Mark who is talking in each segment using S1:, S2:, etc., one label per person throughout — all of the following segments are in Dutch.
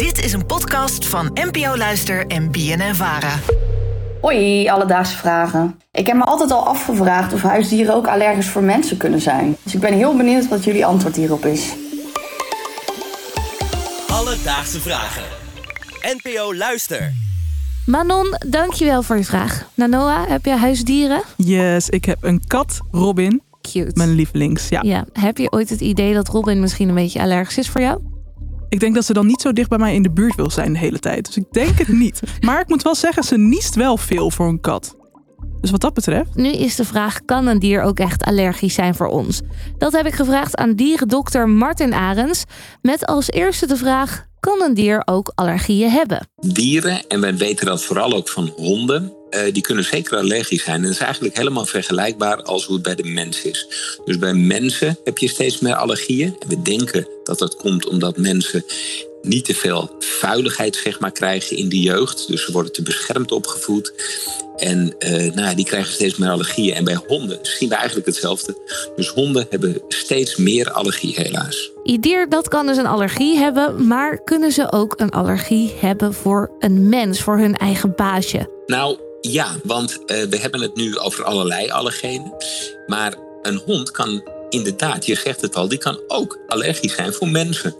S1: Dit is een podcast van NPO Luister en BNN Vara.
S2: Hoi, alledaagse vragen. Ik heb me altijd al afgevraagd of huisdieren ook allergisch voor mensen kunnen zijn. Dus ik ben heel benieuwd wat jullie antwoord hierop is.
S3: Alledaagse vragen. NPO Luister.
S4: Manon, dankjewel voor je vraag. Nanoa, heb je huisdieren?
S5: Yes, ik heb een kat, Robin.
S4: Cute.
S5: Mijn lievelings, ja.
S4: Ja, heb je ooit het idee dat Robin misschien een beetje allergisch is voor jou?
S5: Ik denk dat ze dan niet zo dicht bij mij in de buurt wil zijn de hele tijd. Dus ik denk het niet. Maar ik moet wel zeggen, ze niest wel veel voor een kat. Dus wat dat betreft...
S4: Nu is de vraag, kan een dier ook echt allergisch zijn voor ons? Dat heb ik gevraagd aan dierendokter Martin Arends. Met als eerste de vraag, kan een dier ook allergieën hebben?
S6: Dieren, en wij weten dat vooral ook van honden, uh, die kunnen zeker allergisch zijn. En dat is eigenlijk helemaal vergelijkbaar als hoe het bij de mens is. Dus bij mensen heb je steeds meer allergieën. En we denken dat dat komt omdat mensen niet te veel vuiligheid zeg maar, krijgen in de jeugd. Dus ze worden te beschermd opgevoed. En uh, nou, die krijgen steeds meer allergieën. En bij honden zien we eigenlijk hetzelfde. Dus honden hebben steeds meer allergie, helaas.
S4: Ieder dat kan dus een allergie hebben, maar kunnen ze ook een allergie hebben voor een mens, voor hun eigen baasje?
S6: Nou ja, want uh, we hebben het nu over allerlei allergenen. Maar een hond kan inderdaad, je zegt het al, die kan ook allergisch zijn voor mensen.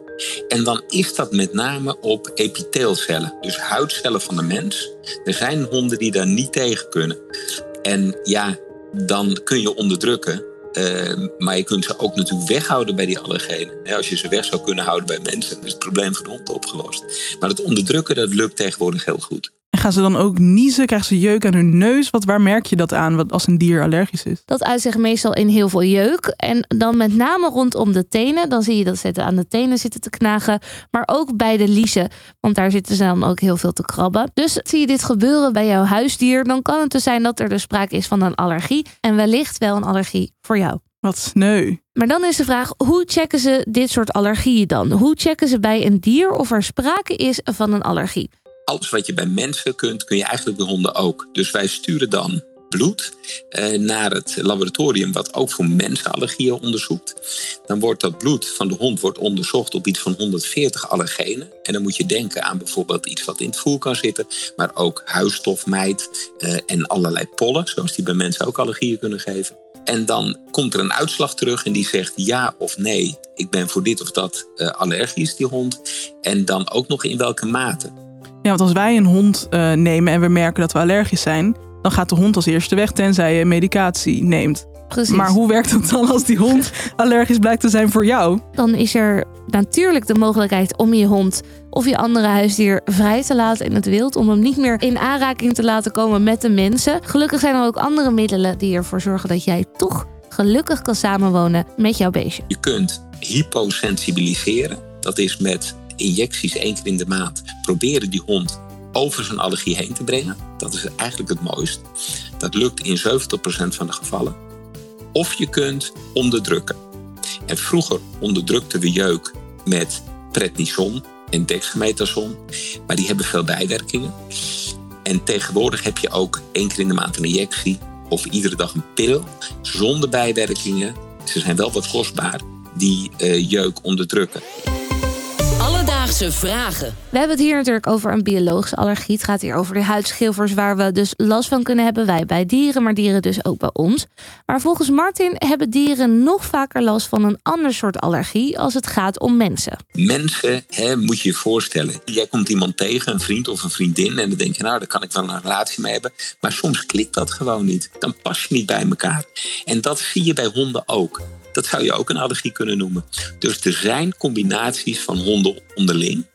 S6: En dan is dat met name op epiteelcellen, dus huidcellen van de mens. Er zijn honden die daar niet tegen kunnen. En ja, dan kun je onderdrukken. Uh, maar je kunt ze ook natuurlijk weghouden bij die allergenen. Als je ze weg zou kunnen houden bij mensen, is het probleem van de hond opgelost. Maar het onderdrukken, dat lukt tegenwoordig heel goed.
S5: Gaan ze dan ook niezen? Krijgen ze jeuk aan hun neus? Wat, waar merk je dat aan wat als een dier allergisch is?
S4: Dat uit zich meestal in heel veel jeuk. En dan met name rondom de tenen. Dan zie je dat ze aan de tenen zitten te knagen. Maar ook bij de liezen. Want daar zitten ze dan ook heel veel te krabben. Dus zie je dit gebeuren bij jouw huisdier. Dan kan het dus zijn dat er dus sprake is van een allergie. En wellicht wel een allergie voor jou.
S5: Wat sneu.
S4: Maar dan is de vraag, hoe checken ze dit soort allergieën dan? Hoe checken ze bij een dier of er sprake is van een allergie?
S6: Alles wat je bij mensen kunt, kun je eigenlijk bij honden ook. Dus wij sturen dan bloed eh, naar het laboratorium wat ook voor mensenallergieën onderzoekt. Dan wordt dat bloed van de hond wordt onderzocht op iets van 140 allergenen. En dan moet je denken aan bijvoorbeeld iets wat in het voer kan zitten, maar ook huisstofmijt uh, en allerlei pollen, zoals die bij mensen ook allergieën kunnen geven. En dan komt er een uitslag terug en die zegt ja of nee, ik ben voor dit of dat uh, allergisch, die hond. En dan ook nog in welke mate.
S5: Ja, want als wij een hond uh, nemen en we merken dat we allergisch zijn, dan gaat de hond als eerste weg tenzij je medicatie neemt.
S4: Precies.
S5: Maar hoe werkt het dan als die hond allergisch blijkt te zijn voor jou?
S4: Dan is er natuurlijk de mogelijkheid om je hond of je andere huisdier vrij te laten in het wild. Om hem niet meer in aanraking te laten komen met de mensen. Gelukkig zijn er ook andere middelen die ervoor zorgen dat jij toch gelukkig kan samenwonen met jouw beestje.
S6: Je kunt hyposensibiliseren. Dat is met injecties één keer in de maand proberen die hond over zijn allergie heen te brengen. Dat is eigenlijk het mooist. Dat lukt in 70% van de gevallen. Of je kunt onderdrukken. En vroeger onderdrukten we jeuk met prednison en dexamethason, maar die hebben veel bijwerkingen. En tegenwoordig heb je ook één keer in de maand een injectie of iedere dag een pil zonder bijwerkingen. Ze zijn wel wat kostbaar, die uh, jeuk onderdrukken.
S3: Vragen.
S4: We hebben het hier natuurlijk over een biologische allergie. Het gaat hier over de huidschilfers waar we dus last van kunnen hebben. Wij bij dieren, maar dieren dus ook bij ons. Maar volgens Martin hebben dieren nog vaker last van een ander soort allergie als het gaat om mensen.
S6: Mensen, hè, moet je je voorstellen. Jij komt iemand tegen, een vriend of een vriendin. En dan denk je, nou, daar kan ik wel een relatie mee hebben. Maar soms klikt dat gewoon niet. Dan pas je niet bij elkaar. En dat zie je bij honden ook. Dat zou je ook een allergie kunnen noemen. Dus er zijn combinaties van honden onderling,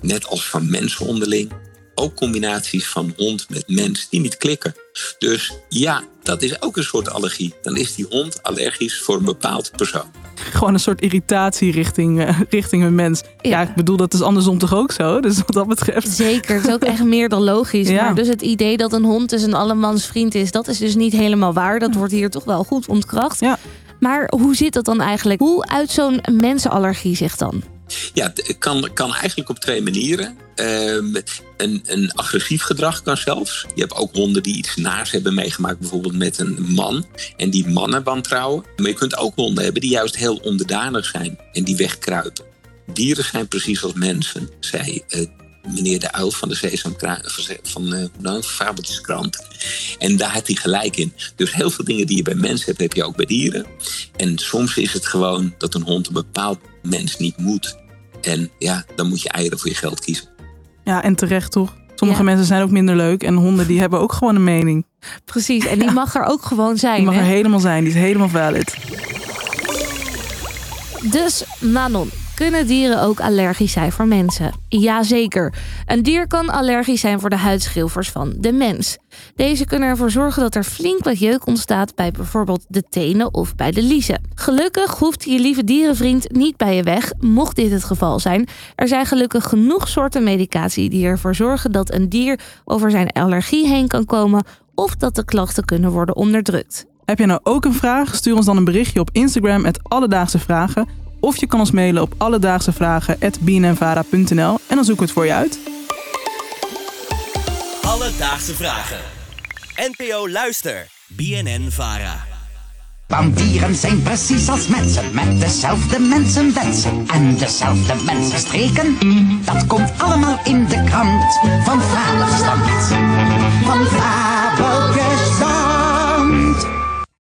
S6: net als van mensen onderling. Ook combinaties van hond met mens die niet klikken. Dus ja, dat is ook een soort allergie. Dan is die hond allergisch voor een bepaald persoon.
S5: Gewoon een soort irritatie richting, uh, richting een mens. Ja. ja. ik bedoel, dat is andersom toch ook zo? Dus wat dat betreft.
S4: Zeker, het is ook echt meer dan logisch. Ja. Maar dus het idee dat een hond dus een allemans vriend is, dat is dus niet helemaal waar. Dat wordt hier toch wel goed ontkracht.
S5: Ja.
S4: Maar hoe zit dat dan eigenlijk? Hoe uit zo'n mensenallergie zich dan?
S6: Ja, het kan, kan eigenlijk op twee manieren. Um, een, een agressief gedrag kan zelfs. Je hebt ook honden die iets naars hebben meegemaakt, bijvoorbeeld met een man. En die mannen wantrouwen. Maar je kunt ook honden hebben die juist heel onderdanig zijn en die wegkruipen. Dieren zijn precies als mensen, zei uh, meneer de Uil van de Sesamkraan, van uh, nou, Fabeltjeskrant. En daar had hij gelijk in. Dus heel veel dingen die je bij mensen hebt, heb je ook bij dieren. En soms is het gewoon dat een hond een bepaald mens niet moet. En ja, dan moet je eieren voor je geld kiezen.
S5: Ja, en terecht toch? Sommige mensen zijn ook minder leuk en honden die hebben ook gewoon een mening.
S4: Precies, en die mag er ook gewoon zijn.
S5: Die mag
S4: hè?
S5: er helemaal zijn, die is helemaal valid.
S4: Dus Manon, kunnen dieren ook allergisch zijn voor mensen? Jazeker. Een dier kan allergisch zijn voor de huidschilfers van de mens. Deze kunnen ervoor zorgen dat er flink wat jeuk ontstaat bij bijvoorbeeld de tenen of bij de liezen. Gelukkig hoeft je lieve dierenvriend niet bij je weg, mocht dit het geval zijn. Er zijn gelukkig genoeg soorten medicatie die ervoor zorgen dat een dier over zijn allergie heen kan komen of dat de klachten kunnen worden onderdrukt.
S5: Heb je nou ook een vraag? Stuur ons dan een berichtje op Instagram met Alledaagse Vragen. Of je kan ons mailen op alledaagsevragen.bnnvara.nl en dan zoeken we het voor je uit.
S3: Alledaagse Vragen. NPO Luister. BNN Vara.
S7: Want dieren zijn precies als mensen, met dezelfde mensenwensen en dezelfde mensenstreken. Dat komt allemaal in de krant van Vaderstand